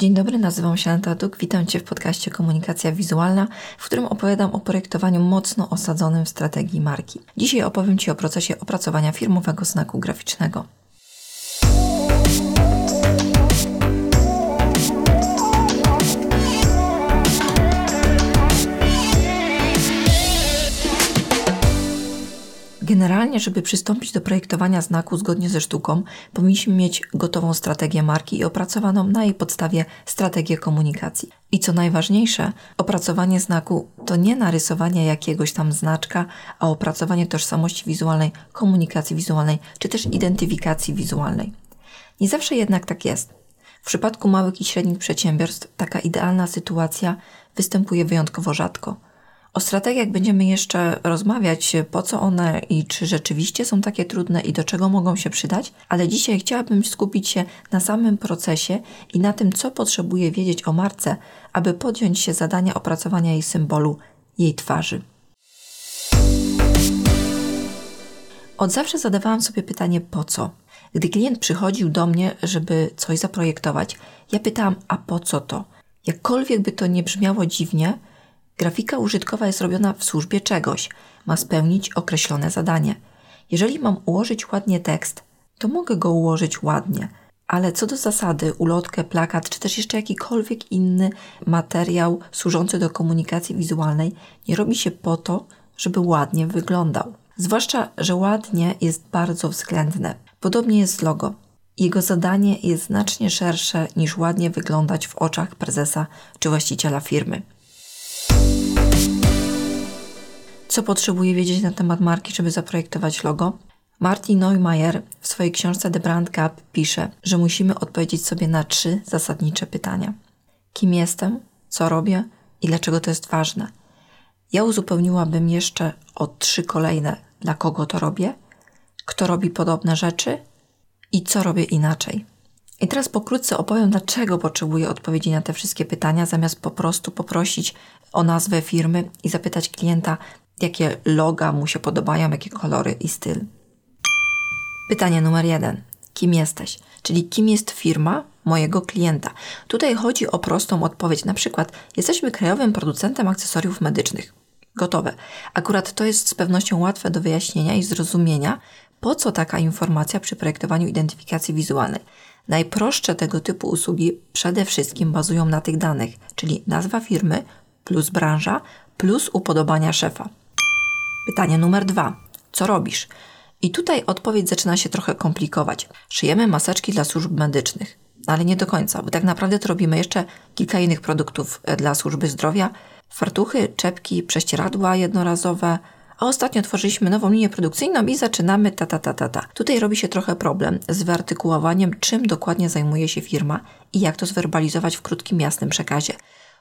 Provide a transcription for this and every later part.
Dzień dobry, nazywam się Aneta Duk. Witam Cię w podcaście Komunikacja Wizualna, w którym opowiadam o projektowaniu mocno osadzonym w strategii marki. Dzisiaj opowiem Ci o procesie opracowania firmowego znaku graficznego. Generalnie, żeby przystąpić do projektowania znaku zgodnie ze sztuką, powinniśmy mieć gotową strategię marki i opracowaną na jej podstawie strategię komunikacji. I co najważniejsze, opracowanie znaku to nie narysowanie jakiegoś tam znaczka, a opracowanie tożsamości wizualnej, komunikacji wizualnej czy też identyfikacji wizualnej. Nie zawsze jednak tak jest. W przypadku małych i średnich przedsiębiorstw taka idealna sytuacja występuje wyjątkowo rzadko. O strategiach będziemy jeszcze rozmawiać, po co one i czy rzeczywiście są takie trudne i do czego mogą się przydać, ale dzisiaj chciałabym skupić się na samym procesie i na tym, co potrzebuje wiedzieć o marce, aby podjąć się zadania opracowania jej symbolu, jej twarzy. Od zawsze zadawałam sobie pytanie po co. Gdy klient przychodził do mnie, żeby coś zaprojektować, ja pytałam, a po co to? Jakkolwiek by to nie brzmiało dziwnie, Grafika użytkowa jest robiona w służbie czegoś, ma spełnić określone zadanie. Jeżeli mam ułożyć ładnie tekst, to mogę go ułożyć ładnie, ale co do zasady, ulotkę, plakat, czy też jeszcze jakikolwiek inny materiał służący do komunikacji wizualnej nie robi się po to, żeby ładnie wyglądał. Zwłaszcza, że ładnie jest bardzo względne. Podobnie jest z logo. Jego zadanie jest znacznie szersze niż ładnie wyglądać w oczach prezesa czy właściciela firmy. Co potrzebuje wiedzieć na temat marki, żeby zaprojektować logo? Martin Neumayer w swojej książce The Brand Gap pisze, że musimy odpowiedzieć sobie na trzy zasadnicze pytania. Kim jestem, co robię i dlaczego to jest ważne? Ja uzupełniłabym jeszcze o trzy kolejne, dla kogo to robię, kto robi podobne rzeczy i co robię inaczej. I teraz pokrótce opowiem, dlaczego potrzebuję odpowiedzi na te wszystkie pytania, zamiast po prostu poprosić o nazwę firmy i zapytać klienta, jakie loga mu się podobają, jakie kolory i styl. Pytanie numer jeden. Kim jesteś? Czyli kim jest firma mojego klienta? Tutaj chodzi o prostą odpowiedź. Na przykład, jesteśmy krajowym producentem akcesoriów medycznych. Gotowe. Akurat to jest z pewnością łatwe do wyjaśnienia i zrozumienia, po co taka informacja przy projektowaniu identyfikacji wizualnej. Najprostsze tego typu usługi przede wszystkim bazują na tych danych, czyli nazwa firmy plus branża plus upodobania szefa. Pytanie numer dwa. Co robisz? I tutaj odpowiedź zaczyna się trochę komplikować. Szyjemy maseczki dla służb medycznych, ale nie do końca, bo tak naprawdę to robimy jeszcze kilka innych produktów e, dla służby zdrowia. Fartuchy, czepki, prześcieradła jednorazowe, a ostatnio tworzyliśmy nową linię produkcyjną i zaczynamy ta, ta, ta, ta, ta. Tutaj robi się trochę problem z wyartykułowaniem, czym dokładnie zajmuje się firma i jak to zwerbalizować w krótkim, jasnym przekazie.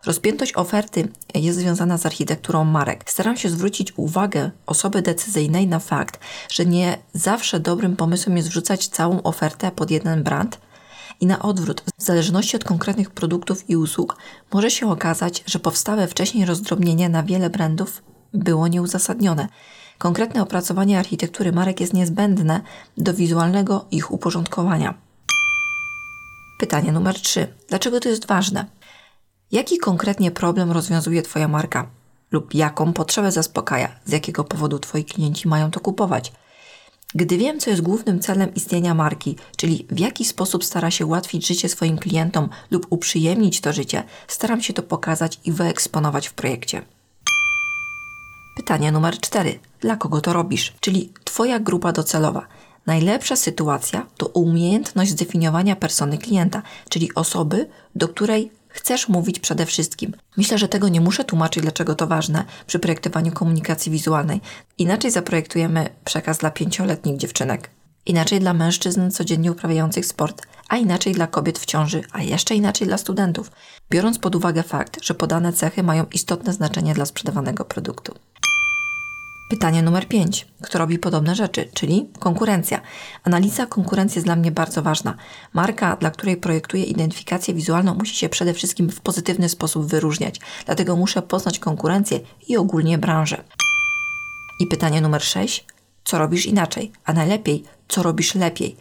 Rozpiętość oferty jest związana z architekturą marek. Staram się zwrócić uwagę osoby decyzyjnej na fakt, że nie zawsze dobrym pomysłem jest wrzucać całą ofertę pod jeden brand, i na odwrót, w zależności od konkretnych produktów i usług, może się okazać, że powstałe wcześniej rozdrobnienie na wiele brandów było nieuzasadnione. Konkretne opracowanie architektury marek jest niezbędne do wizualnego ich uporządkowania. Pytanie numer 3. Dlaczego to jest ważne? Jaki konkretnie problem rozwiązuje Twoja marka? Lub jaką potrzebę zaspokaja? Z jakiego powodu Twoi klienci mają to kupować? Gdy wiem, co jest głównym celem istnienia marki, czyli w jaki sposób stara się ułatwić życie swoim klientom lub uprzyjemnić to życie, staram się to pokazać i wyeksponować w projekcie. Pytanie numer 4. Dla kogo to robisz? Czyli Twoja grupa docelowa. Najlepsza sytuacja to umiejętność zdefiniowania persony klienta, czyli osoby, do której chcesz mówić przede wszystkim. Myślę, że tego nie muszę tłumaczyć, dlaczego to ważne przy projektowaniu komunikacji wizualnej. Inaczej zaprojektujemy przekaz dla pięcioletnich dziewczynek. Inaczej dla mężczyzn codziennie uprawiających sport, a inaczej dla kobiet w ciąży, a jeszcze inaczej dla studentów, biorąc pod uwagę fakt, że podane cechy mają istotne znaczenie dla sprzedawanego produktu. Pytanie numer 5. Kto robi podobne rzeczy, czyli konkurencja. Analiza konkurencji jest dla mnie bardzo ważna. Marka, dla której projektuję identyfikację wizualną, musi się przede wszystkim w pozytywny sposób wyróżniać. Dlatego muszę poznać konkurencję i ogólnie branżę. I pytanie numer 6. Co robisz inaczej, a najlepiej, co robisz lepiej?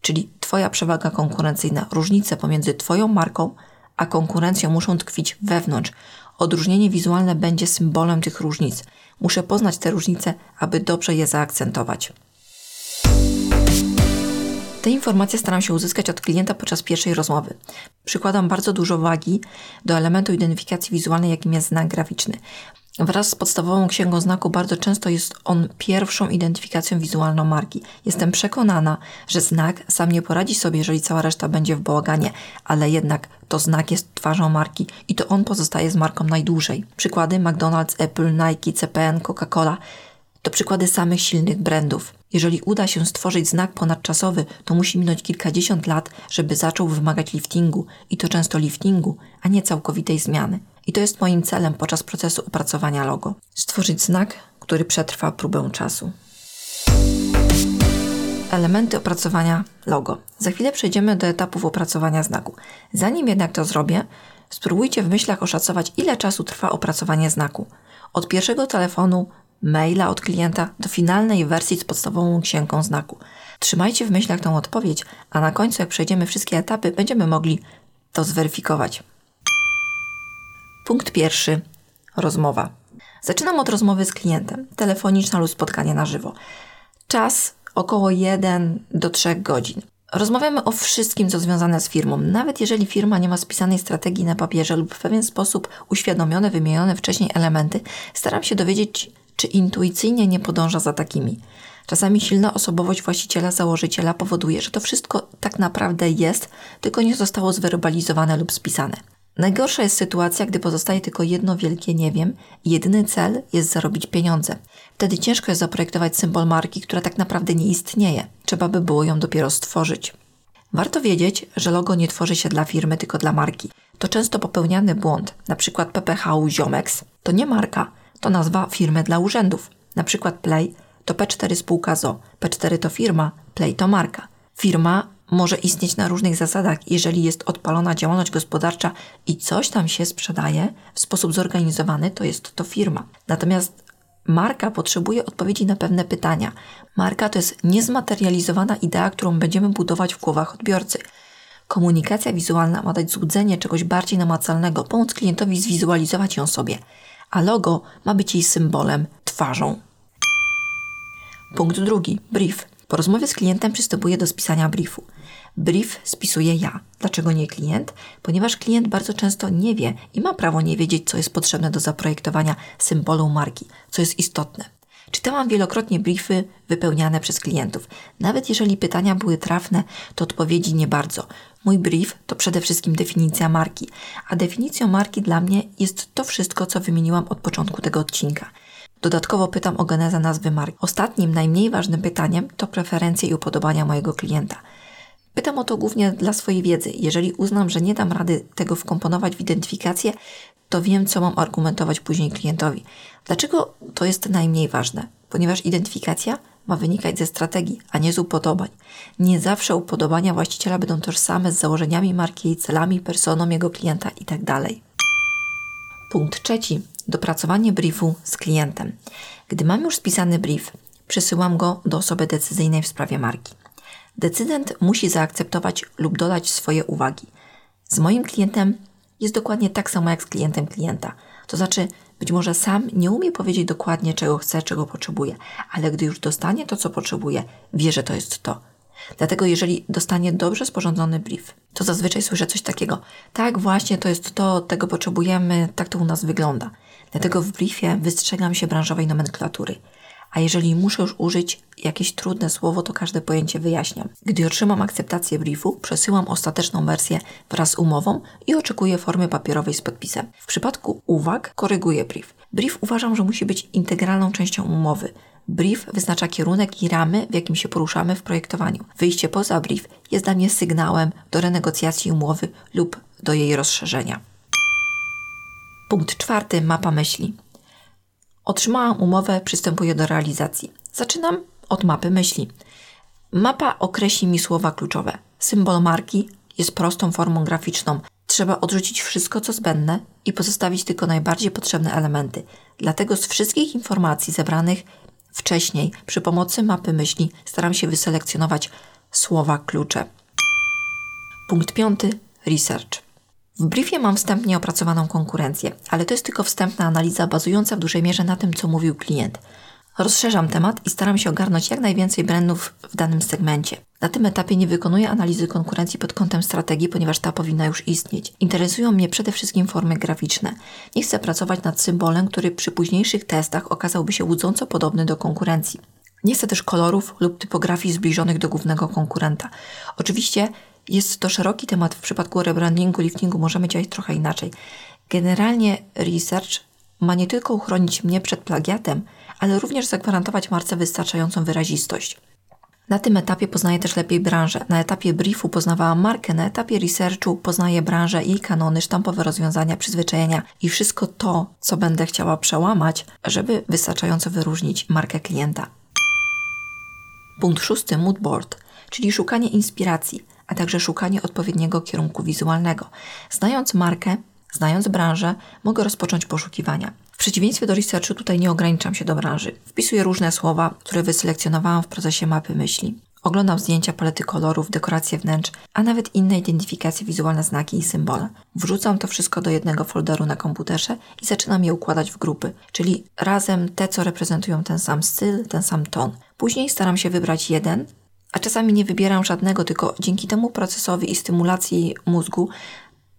Czyli Twoja przewaga konkurencyjna, różnice pomiędzy Twoją marką a konkurencją muszą tkwić wewnątrz. Odróżnienie wizualne będzie symbolem tych różnic. Muszę poznać te różnice, aby dobrze je zaakcentować. Te informacje staram się uzyskać od klienta podczas pierwszej rozmowy. Przykładam bardzo dużo wagi do elementu identyfikacji wizualnej, jakim jest znak graficzny. Wraz z podstawową księgą znaku bardzo często jest on pierwszą identyfikacją wizualną marki. Jestem przekonana, że znak sam nie poradzi sobie, jeżeli cała reszta będzie w bałaganie, ale jednak to znak jest twarzą marki i to on pozostaje z marką najdłużej. Przykłady McDonald's, Apple, Nike, CPN, Coca-Cola to przykłady samych silnych brandów. Jeżeli uda się stworzyć znak ponadczasowy, to musi minąć kilkadziesiąt lat, żeby zaczął wymagać liftingu i to często liftingu, a nie całkowitej zmiany. I to jest moim celem podczas procesu opracowania logo. Stworzyć znak, który przetrwa próbę czasu. Elementy opracowania logo. Za chwilę przejdziemy do etapów opracowania znaku. Zanim jednak to zrobię, spróbujcie w myślach oszacować, ile czasu trwa opracowanie znaku. Od pierwszego telefonu, maila od klienta do finalnej wersji z podstawową księgą znaku. Trzymajcie w myślach tą odpowiedź, a na końcu, jak przejdziemy wszystkie etapy, będziemy mogli to zweryfikować. Punkt pierwszy. Rozmowa. Zaczynam od rozmowy z klientem, telefoniczna lub spotkanie na żywo. Czas około 1 do 3 godzin. Rozmawiamy o wszystkim, co związane z firmą, nawet jeżeli firma nie ma spisanej strategii na papierze lub w pewien sposób uświadomione, wymienione wcześniej elementy, staram się dowiedzieć, czy intuicyjnie nie podąża za takimi. Czasami silna osobowość właściciela, założyciela powoduje, że to wszystko tak naprawdę jest, tylko nie zostało zwerbalizowane lub spisane. Najgorsza jest sytuacja, gdy pozostaje tylko jedno wielkie nie wiem i jedyny cel jest zarobić pieniądze. Wtedy ciężko jest zaprojektować symbol marki, która tak naprawdę nie istnieje. Trzeba by było ją dopiero stworzyć. Warto wiedzieć, że logo nie tworzy się dla firmy, tylko dla marki. To często popełniany błąd. Na przykład PPH Ziomex to nie marka, to nazwa firmy dla urzędów. Na przykład Play to P4 spółka ZO, P4 to firma, Play to marka. Firma może istnieć na różnych zasadach, jeżeli jest odpalona działalność gospodarcza i coś tam się sprzedaje w sposób zorganizowany, to jest to firma. Natomiast marka potrzebuje odpowiedzi na pewne pytania. Marka to jest niezmaterializowana idea, którą będziemy budować w głowach odbiorcy. Komunikacja wizualna ma dać złudzenie czegoś bardziej namacalnego, pomóc klientowi zwizualizować ją sobie, a logo ma być jej symbolem, twarzą. Punkt drugi. Brief. Po rozmowie z klientem przystępuję do spisania briefu. Brief spisuję ja. Dlaczego nie klient? Ponieważ klient bardzo często nie wie i ma prawo nie wiedzieć, co jest potrzebne do zaprojektowania symbolu marki, co jest istotne. Czytałam wielokrotnie briefy wypełniane przez klientów. Nawet jeżeli pytania były trafne, to odpowiedzi nie bardzo. Mój brief to przede wszystkim definicja marki, a definicją marki dla mnie jest to wszystko, co wymieniłam od początku tego odcinka. Dodatkowo pytam o genezę nazwy marki. Ostatnim, najmniej ważnym pytaniem to preferencje i upodobania mojego klienta. Pytam o to głównie dla swojej wiedzy. Jeżeli uznam, że nie dam rady tego wkomponować w identyfikację, to wiem, co mam argumentować później klientowi. Dlaczego to jest najmniej ważne? Ponieważ identyfikacja ma wynikać ze strategii, a nie z upodobań. Nie zawsze upodobania właściciela będą tożsame z założeniami marki, celami, personą jego klienta itd. Punkt trzeci. Dopracowanie briefu z klientem. Gdy mam już spisany brief, przesyłam go do osoby decyzyjnej w sprawie marki. Decydent musi zaakceptować lub dodać swoje uwagi. Z moim klientem jest dokładnie tak samo jak z klientem klienta. To znaczy, być może sam nie umie powiedzieć dokładnie, czego chce, czego potrzebuje, ale gdy już dostanie to, co potrzebuje, wie, że to jest to. Dlatego, jeżeli dostanie dobrze sporządzony brief, to zazwyczaj słyszę coś takiego: tak, właśnie to jest to, tego potrzebujemy, tak to u nas wygląda. Dlatego w briefie wystrzegam się branżowej nomenklatury. A jeżeli muszę już użyć jakieś trudne słowo, to każde pojęcie wyjaśniam. Gdy otrzymam akceptację briefu, przesyłam ostateczną wersję wraz z umową i oczekuję formy papierowej z podpisem. W przypadku uwag koryguję brief. Brief uważam, że musi być integralną częścią umowy. Brief wyznacza kierunek i ramy, w jakim się poruszamy w projektowaniu. Wyjście poza brief jest dla mnie sygnałem do renegocjacji umowy lub do jej rozszerzenia. Punkt czwarty mapa myśli. Otrzymałam umowę, przystępuję do realizacji. Zaczynam od mapy myśli. Mapa określi mi słowa kluczowe. Symbol marki jest prostą formą graficzną. Trzeba odrzucić wszystko, co zbędne i pozostawić tylko najbardziej potrzebne elementy. Dlatego z wszystkich informacji zebranych wcześniej przy pomocy mapy myśli staram się wyselekcjonować słowa klucze. Punkt piąty. Research. W briefie mam wstępnie opracowaną konkurencję, ale to jest tylko wstępna analiza bazująca w dużej mierze na tym, co mówił klient. Rozszerzam temat i staram się ogarnąć jak najwięcej brandów w danym segmencie. Na tym etapie nie wykonuję analizy konkurencji pod kątem strategii, ponieważ ta powinna już istnieć. Interesują mnie przede wszystkim formy graficzne. Nie chcę pracować nad symbolem, który przy późniejszych testach okazałby się łudząco podobny do konkurencji. Nie chcę też kolorów lub typografii zbliżonych do głównego konkurenta. Oczywiście jest to szeroki temat. W przypadku rebrandingu, liftingu możemy działać trochę inaczej. Generalnie research ma nie tylko uchronić mnie przed plagiatem, ale również zagwarantować marce wystarczającą wyrazistość. Na tym etapie poznaję też lepiej branżę. Na etapie briefu poznawałam markę, na etapie researchu poznaję branżę i kanony, sztampowe rozwiązania, przyzwyczajenia i wszystko to, co będę chciała przełamać, żeby wystarczająco wyróżnić markę klienta. Punkt szósty, moodboard, czyli szukanie inspiracji, a także szukanie odpowiedniego kierunku wizualnego. Znając markę, znając branżę, mogę rozpocząć poszukiwania. W przeciwieństwie do researchu tutaj nie ograniczam się do branży. Wpisuję różne słowa, które wyselekcjonowałam w procesie mapy myśli. Oglądam zdjęcia, palety kolorów, dekoracje wnętrz, a nawet inne identyfikacje wizualne, znaki i symbole. Wrzucam to wszystko do jednego folderu na komputerze i zaczynam je układać w grupy, czyli razem te, co reprezentują ten sam styl, ten sam ton. Później staram się wybrać jeden, a czasami nie wybieram żadnego, tylko dzięki temu procesowi i stymulacji mózgu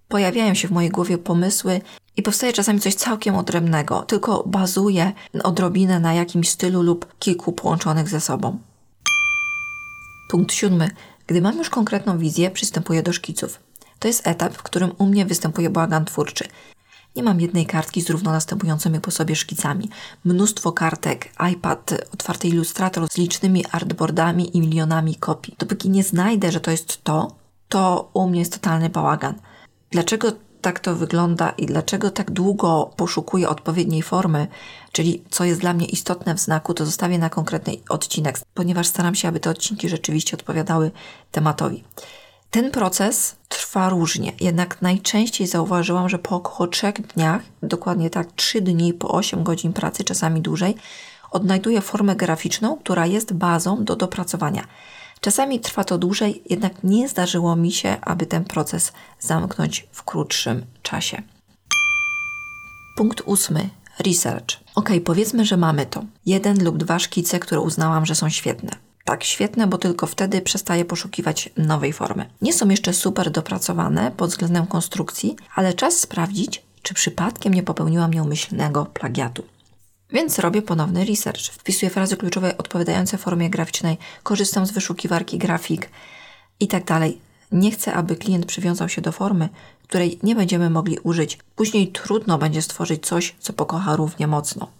pojawiają się w mojej głowie pomysły i powstaje czasami coś całkiem odrębnego, tylko bazuje odrobinę na jakimś stylu lub kilku połączonych ze sobą. Punkt siódmy. Gdy mam już konkretną wizję, przystępuję do szkiców. To jest etap, w którym u mnie występuje bałagan twórczy. Nie mam jednej kartki z równo następującymi po sobie szkicami. Mnóstwo kartek, iPad, otwarty ilustrator z licznymi artboardami i milionami kopii. Dopóki nie znajdę, że to jest to, to u mnie jest totalny bałagan. Dlaczego tak to wygląda i dlaczego tak długo poszukuję odpowiedniej formy, czyli co jest dla mnie istotne w znaku, to zostawię na konkretny odcinek, ponieważ staram się, aby te odcinki rzeczywiście odpowiadały tematowi. Ten proces trwa różnie, jednak najczęściej zauważyłam, że po około trzech dniach, dokładnie tak trzy dni po 8 godzin pracy, czasami dłużej, odnajduję formę graficzną, która jest bazą do dopracowania. Czasami trwa to dłużej, jednak nie zdarzyło mi się, aby ten proces zamknąć w krótszym czasie. Punkt ósmy. Research. Ok, powiedzmy, że mamy to. Jeden lub dwa szkice, które uznałam, że są świetne. Tak, świetne, bo tylko wtedy przestaję poszukiwać nowej formy. Nie są jeszcze super dopracowane pod względem konstrukcji, ale czas sprawdzić, czy przypadkiem nie popełniłam nieumyślnego plagiatu. Więc robię ponowny research. Wpisuję frazy kluczowe odpowiadające formie graficznej, korzystam z wyszukiwarki grafik i tak dalej. Nie chcę, aby klient przywiązał się do formy, której nie będziemy mogli użyć. Później trudno będzie stworzyć coś, co pokocha równie mocno.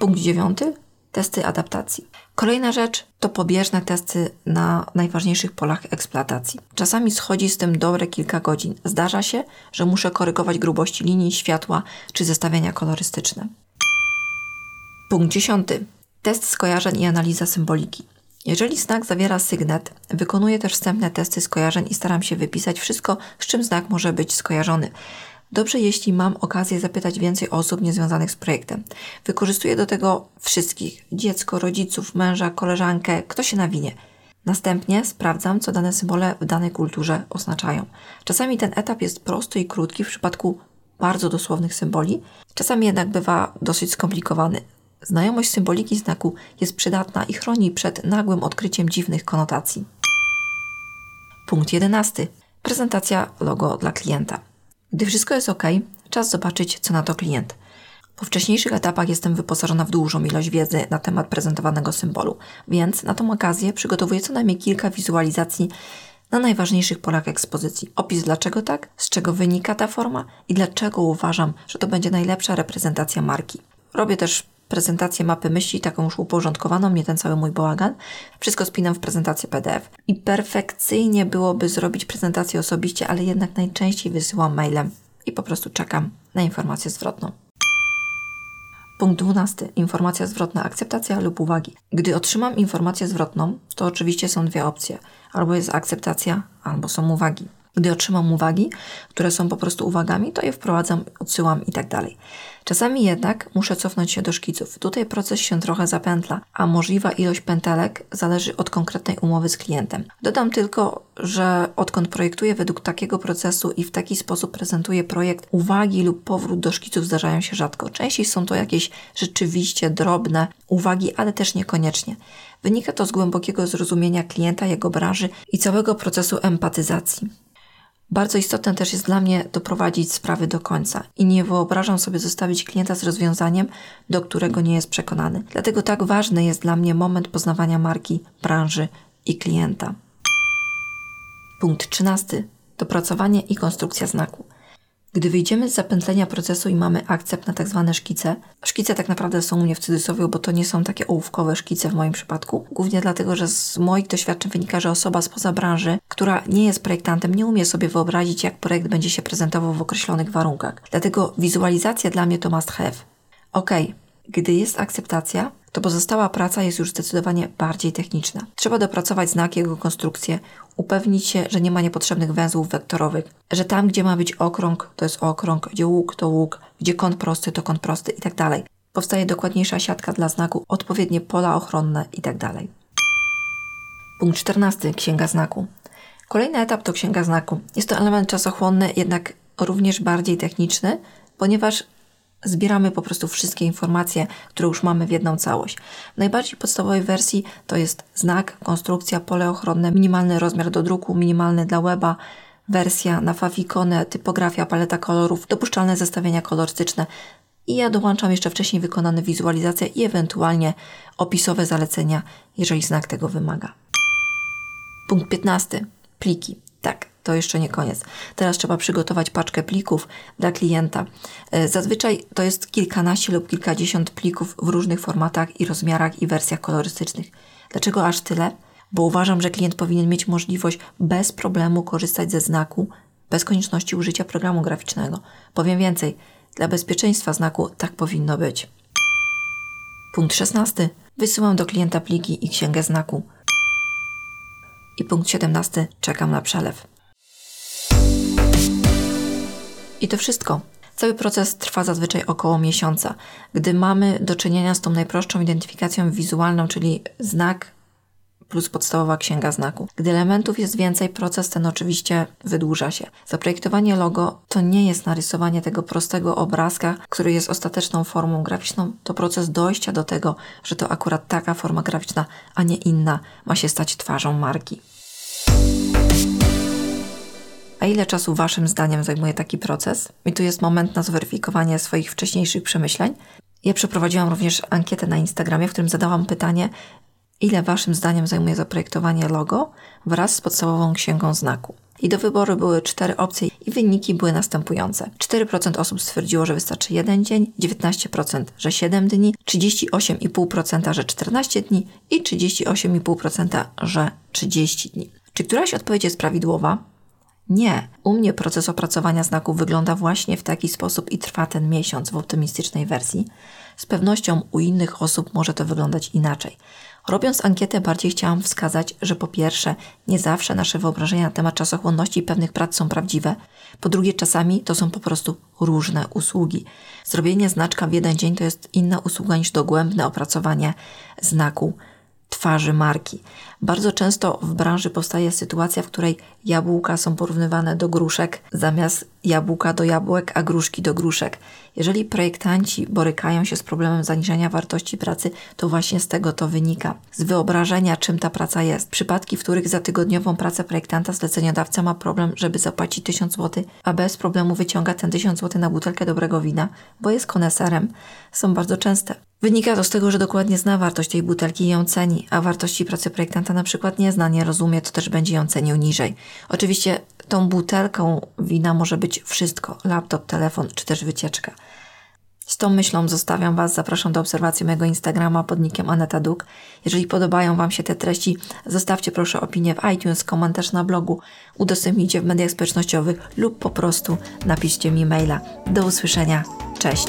Punkt dziewiąty. Testy adaptacji. Kolejna rzecz to pobieżne testy na najważniejszych polach eksploatacji. Czasami schodzi z tym dobre kilka godzin. Zdarza się, że muszę korygować grubości linii, światła czy zestawienia kolorystyczne. Punkt dziesiąty. Test skojarzeń i analiza symboliki. Jeżeli znak zawiera sygnet, wykonuję też wstępne testy skojarzeń i staram się wypisać wszystko, z czym znak może być skojarzony. Dobrze, jeśli mam okazję zapytać więcej osób niezwiązanych z projektem. Wykorzystuję do tego wszystkich: dziecko, rodziców, męża, koleżankę, kto się nawinie. Następnie sprawdzam, co dane symbole w danej kulturze oznaczają. Czasami ten etap jest prosty i krótki w przypadku bardzo dosłownych symboli, czasami jednak bywa dosyć skomplikowany. Znajomość symboliki znaku jest przydatna i chroni przed nagłym odkryciem dziwnych konotacji. Punkt 11. Prezentacja logo dla klienta. Gdy wszystko jest ok, czas zobaczyć, co na to klient. Po wcześniejszych etapach jestem wyposażona w dużą ilość wiedzy na temat prezentowanego symbolu, więc na tą okazję przygotowuję co najmniej kilka wizualizacji na najważniejszych polach ekspozycji. Opis dlaczego tak, z czego wynika ta forma i dlaczego uważam, że to będzie najlepsza reprezentacja marki. Robię też prezentację mapy myśli, taką już uporządkowaną, nie ten cały mój bałagan. Wszystko spinam w prezentację PDF. I perfekcyjnie byłoby zrobić prezentację osobiście, ale jednak najczęściej wysyłam mailem i po prostu czekam na informację zwrotną. Punkt 12. Informacja zwrotna, akceptacja lub uwagi. Gdy otrzymam informację zwrotną, to oczywiście są dwie opcje. Albo jest akceptacja, albo są uwagi. Gdy otrzymam uwagi, które są po prostu uwagami, to je wprowadzam, odsyłam i tak dalej. Czasami jednak muszę cofnąć się do szkiców. Tutaj proces się trochę zapętla, a możliwa ilość pętelek zależy od konkretnej umowy z klientem. Dodam tylko, że odkąd projektuję według takiego procesu i w taki sposób prezentuję projekt, uwagi lub powrót do szkiców zdarzają się rzadko. Częściej są to jakieś rzeczywiście drobne uwagi, ale też niekoniecznie. Wynika to z głębokiego zrozumienia klienta, jego branży i całego procesu empatyzacji. Bardzo istotne też jest dla mnie doprowadzić sprawy do końca i nie wyobrażam sobie zostawić klienta z rozwiązaniem, do którego nie jest przekonany. Dlatego tak ważny jest dla mnie moment poznawania marki, branży i klienta. Punkt 13. Dopracowanie i konstrukcja znaku. Gdy wyjdziemy z zapętlenia procesu i mamy akcept na tak zwane szkice, szkice tak naprawdę są u mnie w cudzysłowie, bo to nie są takie ołówkowe szkice w moim przypadku, głównie dlatego, że z moich doświadczeń wynika, że osoba spoza branży, która nie jest projektantem, nie umie sobie wyobrazić, jak projekt będzie się prezentował w określonych warunkach. Dlatego wizualizacja dla mnie to must have. Ok, gdy jest akceptacja, to pozostała praca jest już zdecydowanie bardziej techniczna. Trzeba dopracować znak, jego konstrukcję, upewnić się, że nie ma niepotrzebnych węzłów wektorowych, że tam, gdzie ma być okrąg, to jest okrąg, gdzie łuk, to łuk, gdzie kąt prosty, to kąt prosty i tak dalej. Powstaje dokładniejsza siatka dla znaku, odpowiednie pola ochronne i tak dalej. Punkt 14. Księga znaku. Kolejny etap to księga znaku. Jest to element czasochłonny, jednak również bardziej techniczny, ponieważ zbieramy po prostu wszystkie informacje, które już mamy w jedną całość. W najbardziej podstawowej wersji to jest znak, konstrukcja, pole ochronne, minimalny rozmiar do druku, minimalny dla weba, wersja na fawikonę, typografia, paleta kolorów, dopuszczalne zestawienia kolorystyczne. I ja dołączam jeszcze wcześniej wykonane wizualizacje i ewentualnie opisowe zalecenia, jeżeli znak tego wymaga. Punkt 15. Pliki. Tak, to jeszcze nie koniec. Teraz trzeba przygotować paczkę plików dla klienta. E, zazwyczaj to jest kilkanaście lub kilkadziesiąt plików w różnych formatach i rozmiarach i wersjach kolorystycznych. Dlaczego aż tyle? Bo uważam, że klient powinien mieć możliwość bez problemu korzystać ze znaku, bez konieczności użycia programu graficznego. Powiem więcej, dla bezpieczeństwa znaku tak powinno być. Punkt 16. Wysyłam do klienta pliki i księgę znaku. I punkt 17. Czekam na przelew. I to wszystko. Cały proces trwa zazwyczaj około miesiąca. Gdy mamy do czynienia z tą najprostszą identyfikacją wizualną, czyli znak plus podstawowa księga znaku. Gdy elementów jest więcej, proces ten oczywiście wydłuża się. Zaprojektowanie logo to nie jest narysowanie tego prostego obrazka, który jest ostateczną formą graficzną. To proces dojścia do tego, że to akurat taka forma graficzna, a nie inna ma się stać twarzą marki. A ile czasu Waszym zdaniem zajmuje taki proces? I tu jest moment na zweryfikowanie swoich wcześniejszych przemyśleń. Ja przeprowadziłam również ankietę na Instagramie, w którym zadałam pytanie, ile Waszym zdaniem zajmuje zaprojektowanie logo wraz z podstawową księgą znaku. I do wyboru były cztery opcje i wyniki były następujące. 4% osób stwierdziło, że wystarczy jeden dzień, 19%, że 7 dni, 38,5%, że 14 dni i 38,5%, że 30 dni. Czy któraś odpowiedź jest prawidłowa? Nie. U mnie proces opracowania znaków wygląda właśnie w taki sposób i trwa ten miesiąc w optymistycznej wersji. Z pewnością u innych osób może to wyglądać inaczej. Robiąc ankietę, bardziej chciałam wskazać, że po pierwsze, nie zawsze nasze wyobrażenia na temat czasochłonności pewnych prac są prawdziwe. Po drugie, czasami to są po prostu różne usługi. Zrobienie znaczka w jeden dzień to jest inna usługa niż dogłębne opracowanie znaku twarzy marki. Bardzo często w branży powstaje sytuacja, w której jabłka są porównywane do gruszek zamiast jabłka do jabłek, a gruszki do gruszek. Jeżeli projektanci borykają się z problemem zaniżenia wartości pracy, to właśnie z tego to wynika. Z wyobrażenia, czym ta praca jest. Przypadki, w których za tygodniową pracę projektanta zleceniodawca ma problem, żeby zapłacić 1000 zł, a bez problemu wyciąga ten 1000 zł na butelkę dobrego wina, bo jest koneserem, są bardzo częste. Wynika to z tego, że dokładnie zna wartość tej butelki i ją ceni, a wartości pracy projektanta na przykład nie zna, nie rozumie, to też będzie ją cenił niżej. Oczywiście tą butelką wina może być wszystko: laptop, telefon czy też wycieczka. Z tą myślą zostawiam Was, zapraszam do obserwacji mojego Instagrama pod nickiem Aneta Duk. Jeżeli podobają Wam się te treści, zostawcie proszę opinię w iTunes, komentarz na blogu, udostępnijcie w mediach społecznościowych lub po prostu napiszcie mi maila. Do usłyszenia. Cześć!